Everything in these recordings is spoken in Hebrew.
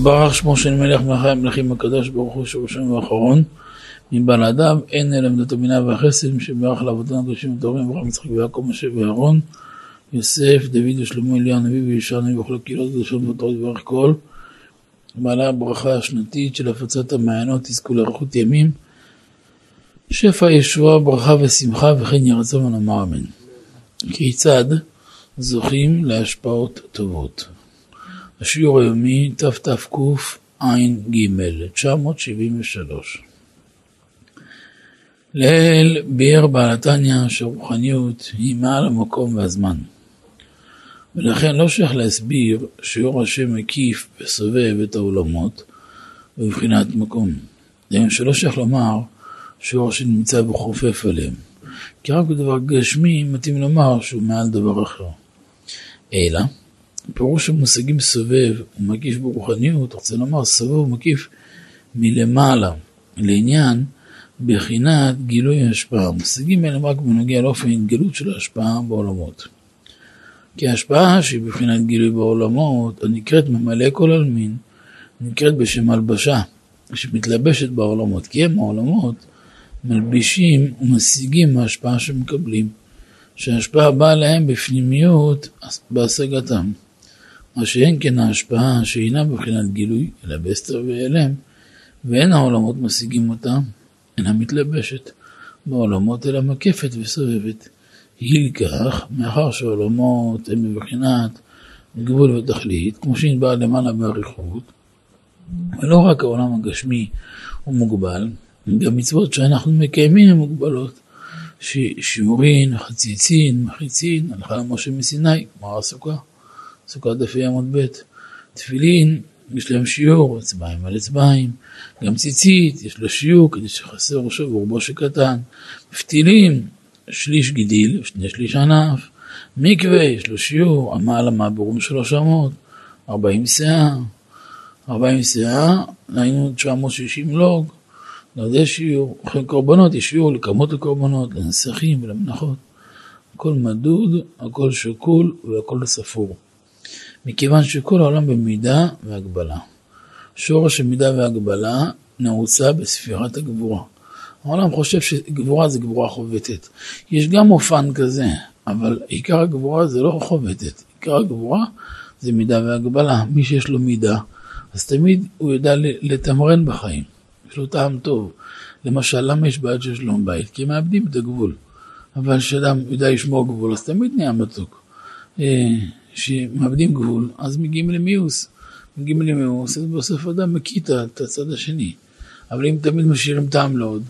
יתברך שמו של מלך מלכי המלכים הקדוש ברוך הוא שהוא שם האחרון. מבלעדיו אין אלא עמדת הבינה והחסד משברך לעבודנו הקדושים וטובים אברהם יצחק ויעקב משה ואהרון יוסף דוד ושלמה אליהו הנביא וישר הנביא וכל הקהילות הקדושות ותורת יברך כל בעלי הברכה השנתית של הפצת המעיינות תזכו לאריכות ימים. שפע ישועה ברכה ושמחה וכן יהי ונאמר אמן. כיצד זוכים להשפעות טובות השיעור היומי תתקע"ג 973 לאל ביאר בעל התניא שרוחניות היא מעל המקום והזמן ולכן לא שייך להסביר שיעור השם מקיף וסובב את העולמות בבחינת מקום. דהיינו שלא שייך לומר שיעור השם נמצא וחופף עליהם כי רק בדבר גשמי מתאים לומר שהוא מעל דבר אחר. אלא פירוש המושגים סובב ומקיף ברוחניות, רוצה לומר סובב ומקיף מלמעלה לעניין בחינת גילוי ההשפעה. המושגים האלה רק בנוגע לאופן התגלות של ההשפעה בעולמות. כי ההשפעה שהיא בבחינת גילוי בעולמות, הנקראת ממלא כל עלמין, נקראת בשם הלבשה, שמתלבשת בעולמות, כי הם העולמות מלבישים ומשיגים מההשפעה שמקבלים, שההשפעה באה להם בפנימיות בהשגתם. מה שאין כן ההשפעה שאינה בבחינת גילוי, אלא בהסתר והיעלם, ואין העולמות משיגים אותה, אינה מתלבשת בעולמות אלא מקפת וסובבת. היא לכך, מאחר שהעולמות הן בבחינת גבול ותכלית, כמו שנדבר למעלה באריכות, ולא רק העולם הגשמי הוא מוגבל, גם מצוות שאנחנו מקיימים הן מוגבלות. שיעורין, חציצין, מחיצין, הלכה למשה מסיני, כמו הסוכה. סוכת דף עמוד ב', תפילין, יש להם שיעור, אצבעים על אצבעים, גם ציצית, יש לו שיעור כדי שחסר ראשו ורובו שקטן, פתילים, שליש גידיל, שני שליש ענף, מקווה, יש לו שיעור, עמל המעבורים שלוש אמות, ארבעים שאה, ארבעים שאה, היינו 960 לוג, נרדי שיעור, אחרי קורבנות יש שיעור לכמות הקורבנות, לנסחים ולמנחות. הכל מדוד, הכל שקול והכל ספור. מכיוון שכל העולם במידה והגבלה. שורש המידה והגבלה נעוצה בספירת הגבורה. העולם חושב שגבורה זה גבורה חובטת. יש גם אופן כזה, אבל עיקר הגבורה זה לא חובטת. עיקר הגבורה זה מידה והגבלה. מי שיש לו מידה, אז תמיד הוא יודע לתמרן בחיים. יש לו טעם טוב. למשל, למה יש בעיות של שלום בית? כי הם מאבדים את הגבול. אבל כשאדם יודע לשמור גבול, אז תמיד נהיה מתוק. אה, שמאבדים גבול, אז מגיעים למיאוס. מגיעים למיאוס, אז בסוף אדם מקיא את הצד השני. אבל אם תמיד משאירים טעם לעוד,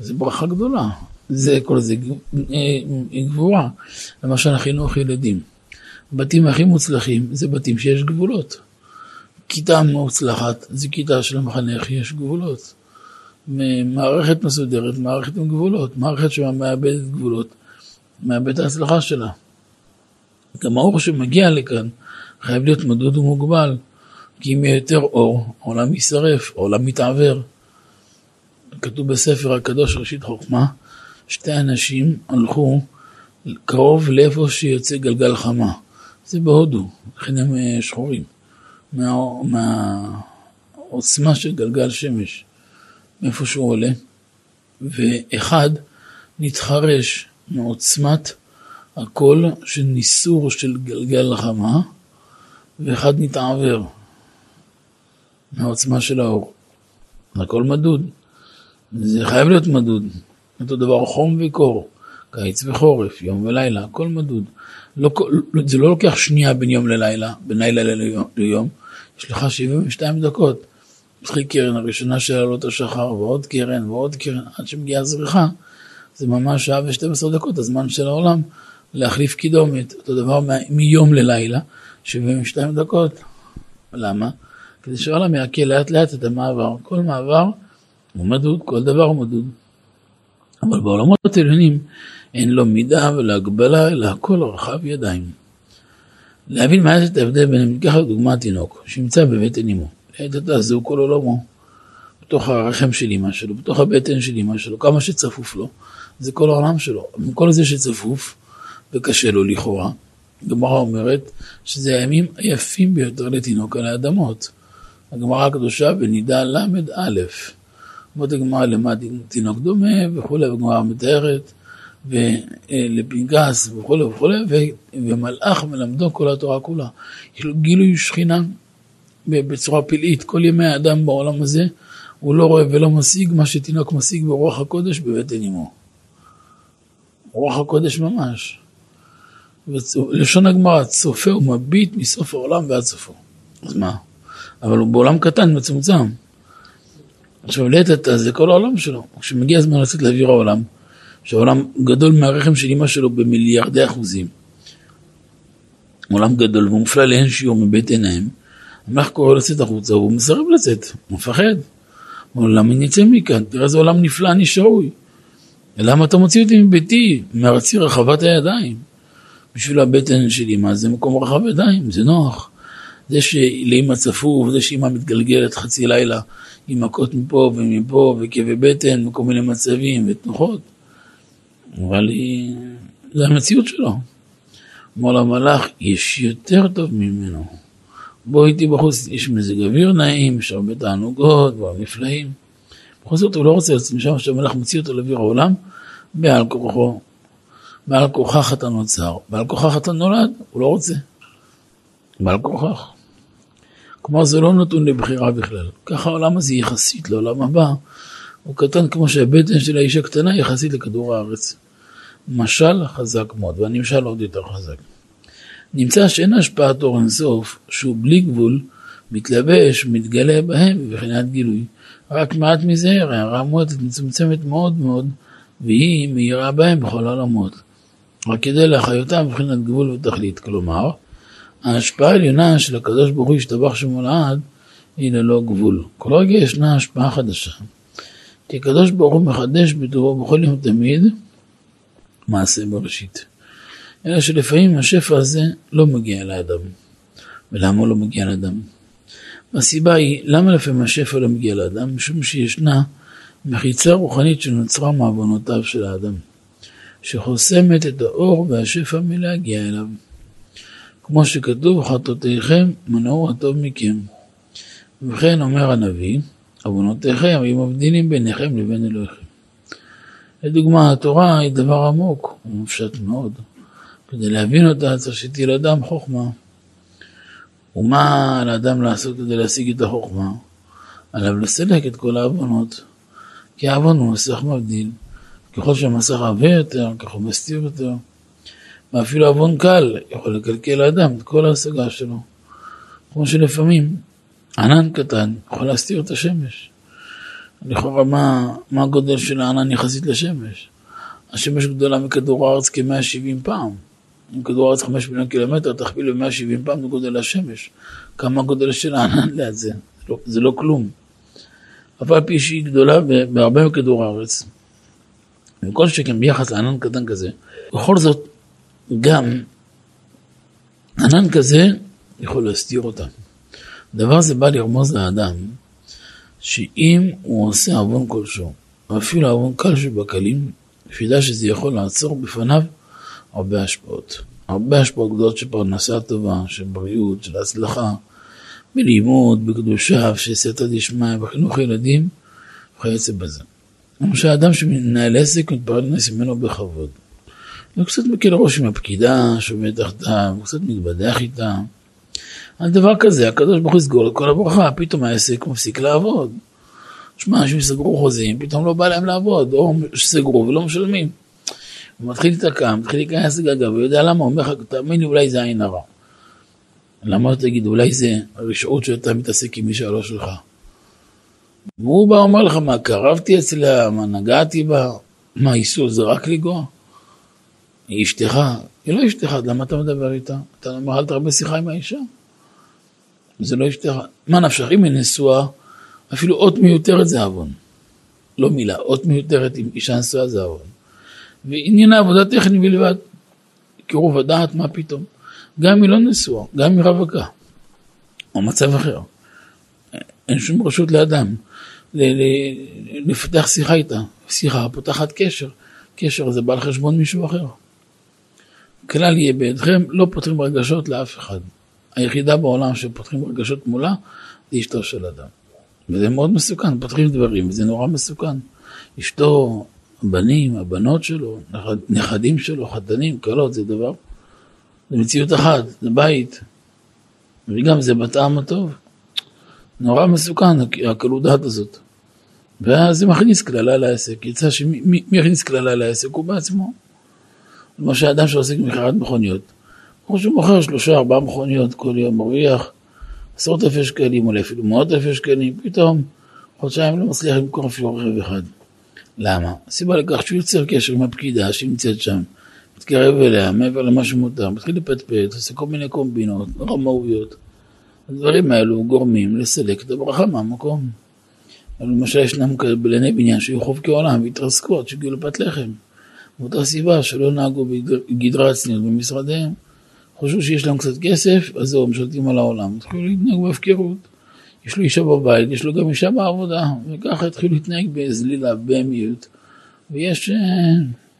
זו ברכה גדולה. זה כל זה אה, גבורה. למשל חינוך ילדים. בתים הכי מוצלחים זה בתים שיש גבולות. כיתה מוצלחת זה כיתה של המחנך, יש גבולות. מערכת מסודרת, מערכת עם גבולות. מערכת שמאבדת גבולות, מאבדת ההצלחה שלה. גם האור שמגיע לכאן חייב להיות מדוד ומוגבל, כי אם יהיה יותר אור, העולם יישרף, העולם מתעוור. כתוב בספר הקדוש ראשית חוכמה, שתי אנשים הלכו קרוב לאיפה שיוצא גלגל חמה. זה בהודו, לכן הם אה, שחורים. מהעוצמה מה, של גלגל שמש, מאיפה שהוא עולה, ואחד נתחרש מעוצמת הקול של ניסור של גלגל החמה, ואחד מתעוור מהעוצמה של האור. הכל מדוד. זה חייב להיות מדוד. אותו דבר חום וקור, קיץ וחורף, יום ולילה, הכל מדוד. לא, זה לא לוקח שנייה בין יום ללילה, בין לילה ליום, יש לך 72 דקות. מתחיל קרן הראשונה של עלות השחר, ועוד קרן, ועוד קרן, עד שמגיעה זריחה. זה ממש שעה ו-12 דקות, הזמן של העולם. להחליף קידומת, אותו דבר מיום ללילה, 72 דקות. למה? כדי שהעולם יעכל לאט לאט את המעבר. כל מעבר הוא מדוד, כל דבר הוא מדוד. אבל בעולמות העליונים אין לו מידה ולא הגבלה, אלא הכל רחב ידיים. להבין מה יש את ההבדל בין, ניקח לדוגמה תינוק, שנמצא בבטן אמו. לעת עתה זהו כל עולמו. בתוך הרחם של אמא שלו, בתוך הבטן של אמא שלו, כמה שצפוף לו, זה כל העולם שלו. מכל זה שצפוף, וקשה לו לכאורה. גמרא אומרת שזה הימים היפים ביותר לתינוק על האדמות. הגמרא הקדושה בנידה ל"א. אומרת הגמרא למד תינוק דומה וכולי, והגמרא מתארת, ולפנקס וכולי וכולי, ומלאך מלמדו כל התורה כולה. יש לו גילוי שכינה בצורה פלאית. כל ימי האדם בעולם הזה, הוא לא רואה ולא משיג מה שתינוק משיג ברוח הקודש בבטן אמו. רוח הקודש ממש. לשון הגמרא, צופה ומביט מסוף העולם ועד סופו. אז מה? אבל הוא בעולם קטן, מצומצם. עכשיו לעת עתה זה כל העולם שלו. כשמגיע הזמן לצאת לאוויר העולם, שהעולם גדול מהרחם של אמא שלו במיליארדי אחוזים. עולם גדול ומופלא לאין שיעור מבית עיניים. המלאך קורא לצאת החוצה, והוא מסרב לצאת, הוא מפחד. הוא אומר, למה אני אצא מכאן? תראה איזה עולם נפלא אני שרוי. למה אתה מוציא אותי מביתי, מארצי רחבת הידיים? בשביל הבטן של אמא זה מקום רחב ידיים, זה נוח. זה שלאמא צפוף, זה שאמא מתגלגלת חצי לילה עם מכות מפה ומפה וכאבי בטן וכל מיני מצבים ותנוחות. אבל היא... זה המציאות שלו. אמר למלאך, יש יותר טוב ממנו. בוא איתי בחוץ, יש מזג אוויר נעים, יש הרבה תענוגות, נפלאים. בכל זאת הוא לא רוצה לצאת משם, שהמלאך מוציא אותו לאוויר העולם, בעל כוחו. בעל כוחך אתה נוצר, בעל כוחך אתה נולד, הוא לא רוצה. בעל כוחך. כלומר זה לא נתון לבחירה בכלל. ככה העולם הזה יחסית לעולם הבא, הוא קטן כמו שהבטן של האיש הקטנה יחסית לכדור הארץ. משל חזק מאוד, והנמשל עוד יותר חזק. נמצא שאין השפעת אור אינסוף, שהוא בלי גבול, מתלבש, מתגלה בהם מבחינת גילוי. רק מעט מזה, הערה מועטת מצומצמת מאוד מאוד, והיא מאירה בהם בכל העולמות. רק כדי להחיותם מבחינת גבול ותכלית. כלומר, ההשפעה העליונה של הקדוש ברוך הוא השתבח שמו לעד היא ללא גבול. כל רגע ישנה השפעה חדשה. כי הקדוש ברוך הוא מחדש בטובו בכל יום תמיד מעשה בראשית. אלא שלפעמים השפע הזה לא מגיע לאדם. ולמה הוא לא מגיע לאדם? הסיבה היא, למה לפעמים השפע לא מגיע לאדם? משום שישנה מחיצה רוחנית שנוצרה מעוונותיו של האדם, שחוסמת את האור והשפע מלהגיע אליו. כמו שכתוב, חטאותיכם מנעו הטוב מכם. ובכן אומר הנביא, עוונותיכם היו מבדילים ביניכם לבין אלוהיכם. לדוגמה, התורה היא דבר עמוק ומופשט מאוד. כדי להבין אותה צריך שתהיה לאדם חוכמה. ומה על האדם לעשות כדי להשיג את החוכמה? עליו לסלק את כל העוונות. כי העוון הוא מסך מבדיל. ככל שהמסך עבה יותר, ככה הוא מסתיר יותר. ואפילו עוון קל יכול לקלקל לאדם את כל ההשגה שלו. כמו שלפעמים ענן קטן יכול להסתיר את השמש. לכאורה מה, מה הגודל של הענן יחסית לשמש? השמש גדולה מכדור הארץ כ-170 פעם. אם כדור הארץ 5 מיליון קילומטר, תכפיל ב-170 פעם זה גודל השמש. כמה גודל של הענן ליד זה? זה לא, זה לא כלום. אף על פי שהיא גדולה בהרבה מכדור הארץ. וכל שכן ביחס לענן קטן כזה, בכל זאת, גם ענן כזה יכול להסתיר אותה. דבר זה בא לרמוז לאדם שאם הוא עושה עוון כלשהו, אפילו עוון קל שבקלים, שידע שזה יכול לעצור בפניו הרבה השפעות. הרבה השפעות גדולות של פרנסה טובה, של בריאות, של הצלחה, בלימוד, בקדושה, בסייעתא דשמיא, בחינוך ילדים, וכיוצא בזה. למשל, אדם שמנהל עסק מתפרנס ממנו בכבוד. הוא קצת מקל ראש עם הפקידה שעומד תחתיו, הוא קצת מתבדח איתה. על דבר כזה, הקדוש ברוך הוא יסגור את כל הברכה, פתאום העסק מפסיק לעבוד. שמע, אנשים סגרו חוזים, פתאום לא בא להם לעבוד, או שסגרו ולא משלמים. הוא מתחיל להיתקע, מתחיל להיכנס לגגה, והוא יודע למה, הוא אומר לך, תאמין לי, אולי זה עין הרע. למה לא תגיד, אולי זה הרשעות שאתה מתעסק עם מי שלא שלך. והוא בא ואומר לך, מה, קרבתי אצלה, מה, נגעתי בה, מה, איסור זה רק לגוע? היא אשתך, היא לא אשתך, למה אתה מדבר איתה? אתה אומר, אל תרבה שיחה עם האישה. זה לא אשתך. מה נפשך, אם היא נשואה, אפילו אות מיותרת זה עוון. לא מילה, אות מיותרת עם אישה נשואה זה עוון. ועניין העבודה טכני בלבד. קירוב הדעת, מה פתאום. גם אם היא לא נשואה, גם אם היא רווקה, או מצב אחר. אין שום רשות לאדם לפתח שיחה איתה. שיחה פותחת קשר. קשר זה בא על חשבון מישהו אחר. כלל יהיה בידכם, לא פותרים רגשות לאף אחד. היחידה בעולם שפותחים רגשות מולה זה אשתו של אדם. וזה מאוד מסוכן, פותחים דברים, וזה נורא מסוכן. אשתו, הבנים, הבנות שלו, נכדים שלו, חתנים, כלות, זה דבר, זה מציאות אחת, זה בית. וגם זה בטעם הטוב. נורא מסוכן, הקלות דעת הזאת. ואז זה מכניס כללה לעסק. יצא שמי יכניס כללה לעסק? הוא בעצמו. למשל, אדם שעוסק במכירת מכוניות. כמו שהוא מוכר שלושה, ארבעה מכוניות כל יום, מרוויח עשרות אלפי שקלים, אולי אפילו מאות אלפי שקלים, פתאום חודשיים לא מצליח למכור אפילו רכב אחד. למה? הסיבה לכך שהוא יוצר קשר עם הפקידה שנמצאת שם, מתקרב אליה מעבר למה שמותר, מתחיל לפטפט, עושה כל מיני קומבינות, רמאויות. הדברים האלו גורמים לסלק את הברכה מהמקום. אבל למשל ישנם כאלה בלני בניין שהיו חובקי עולם והתרסקו עד שהגיעו לפת לחם. מאותה סיבה שלא נהגו בגדרה הצניעות במשרדיהם. חושבו שיש להם קצת כסף, אז זהו, משלטים על העולם. התחילו להתנהג בהפקרות. יש לו אישה בבית, יש לו גם אישה בעבודה, וככה התחילו להתנהג בזלילה, בהמיות. ויש, אה,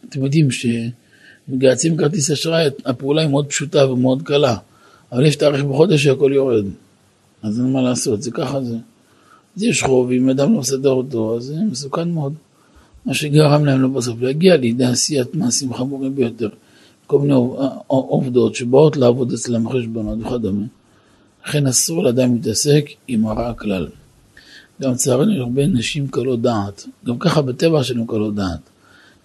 אתם יודעים שמגייסים כרטיס אשראי, הפעולה היא מאוד פשוטה ומאוד קלה, אבל יש תאריך בחודש שהכל יורד. אז אין מה לעשות, זה ככה זה. אז יש חוב, אם אדם לא מסדר אותו, אז זה מסוכן מאוד. מה שגרם להם לו בסוף להגיע לידי עשיית מעשים חמורים ביותר. כל מיני עובדות שבאות לעבוד אצלם חשבונות וכדומה. לכן אסור לאדם להתעסק עם הרע הכלל. גם לצערנו יש הרבה נשים קלות דעת, גם ככה בטבע שלנו קלות דעת.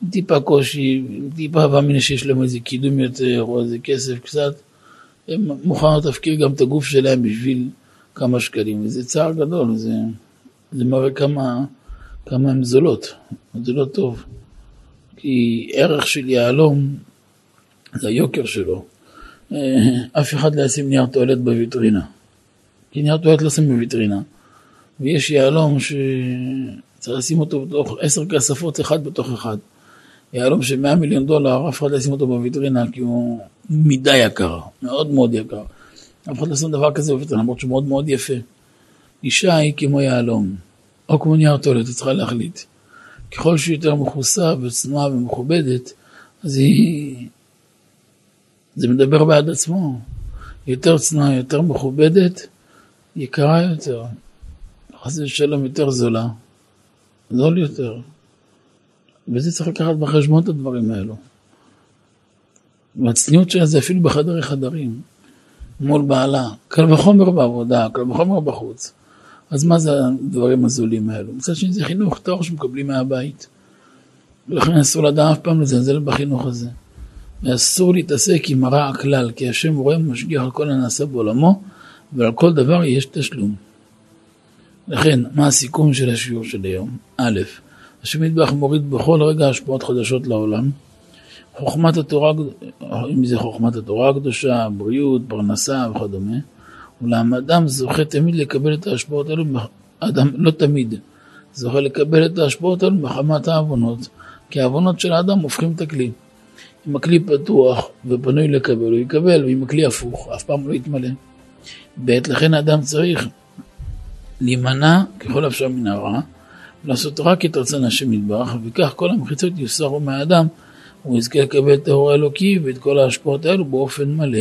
עם טיפה קושי, עם טיפה מאמין שיש להם איזה קידום יותר או איזה כסף קצת, הם מוכנות להפקיר גם את הגוף שלהם בשביל כמה שקלים, וזה צער גדול, זה, זה מראה כמה, כמה הן זולות, זה לא טוב. כי ערך של יהלום זה היוקר שלו. אה, אף אחד לא ישים נייר טואלט בוויטרינה. כי נייר טואלט לא שמים בוויטרינה. ויש יהלום שצריך לשים אותו בתוך עשר כספות, אחד בתוך אחד. יהלום של 100 מיליון דולר, אף אחד לא ישים אותו בוויטרינה כי הוא מדי יקר, מאוד מאוד יקר. אף אחד לא שם דבר כזה בוויטרינה, למרות שהוא מאוד מאוד יפה. אישה היא כמו יהלום, או כמו נייר טואלט, היא צריכה להחליט. ככל שהיא יותר מכוסה וצנועה ומכובדת, אז היא זה מדבר בעד עצמו. יותר צנועה, יותר מכובדת, יקרה יותר. חס ושלום יותר זולה, זול יותר. וזה צריך לקחת בחשבון את הדברים האלו. והצניעות שלה זה אפילו בחדרי חדרים, מול בעלה, קל וחומר בעבודה, קל וחומר בחוץ. אז מה זה הדברים הזולים האלו? מצד שני זה חינוך תואר שמקבלים מהבית. ולכן אסור לדעת אף פעם לזלזל בחינוך הזה. ואסור להתעסק עם הרע הכלל, כי השם רואה ומשגיח על כל הנעשה בעולמו, ועל כל דבר יש תשלום. לכן, מה הסיכום של השיעור של היום? א', השם מטבח מוריד בכל רגע השפעות חדשות לעולם. חוכמת התורה, אם זה חוכמת התורה הקדושה, בריאות, פרנסה וכדומה, אולם אדם זוכה תמיד לקבל את ההשפעות האלו, אדם לא תמיד, זוכה לקבל את ההשפעות האלו מחמת העוונות, כי העוונות של האדם הופכים את הכלי. אם הכלי פתוח ופנוי לקבל, הוא יקבל, ואם הכלי הפוך, אף פעם לא יתמלא. ב' לכן האדם צריך להימנע ככל האפשר מן הרע, לעשות רק את רצון השם יתברך, וכך כל המחיצות יוסרו מהאדם, הוא יזכה לקבל את האור האלוקי ואת כל ההשפעות האלו באופן מלא.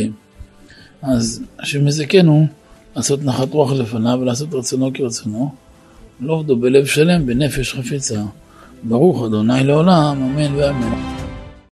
אז השם יזכנו לעשות נחת רוח לפניו ולעשות רצונו כרצונו, לא עובדו בלב שלם, בנפש חפצה. ברוך אדוני לעולם, אמן ואמן.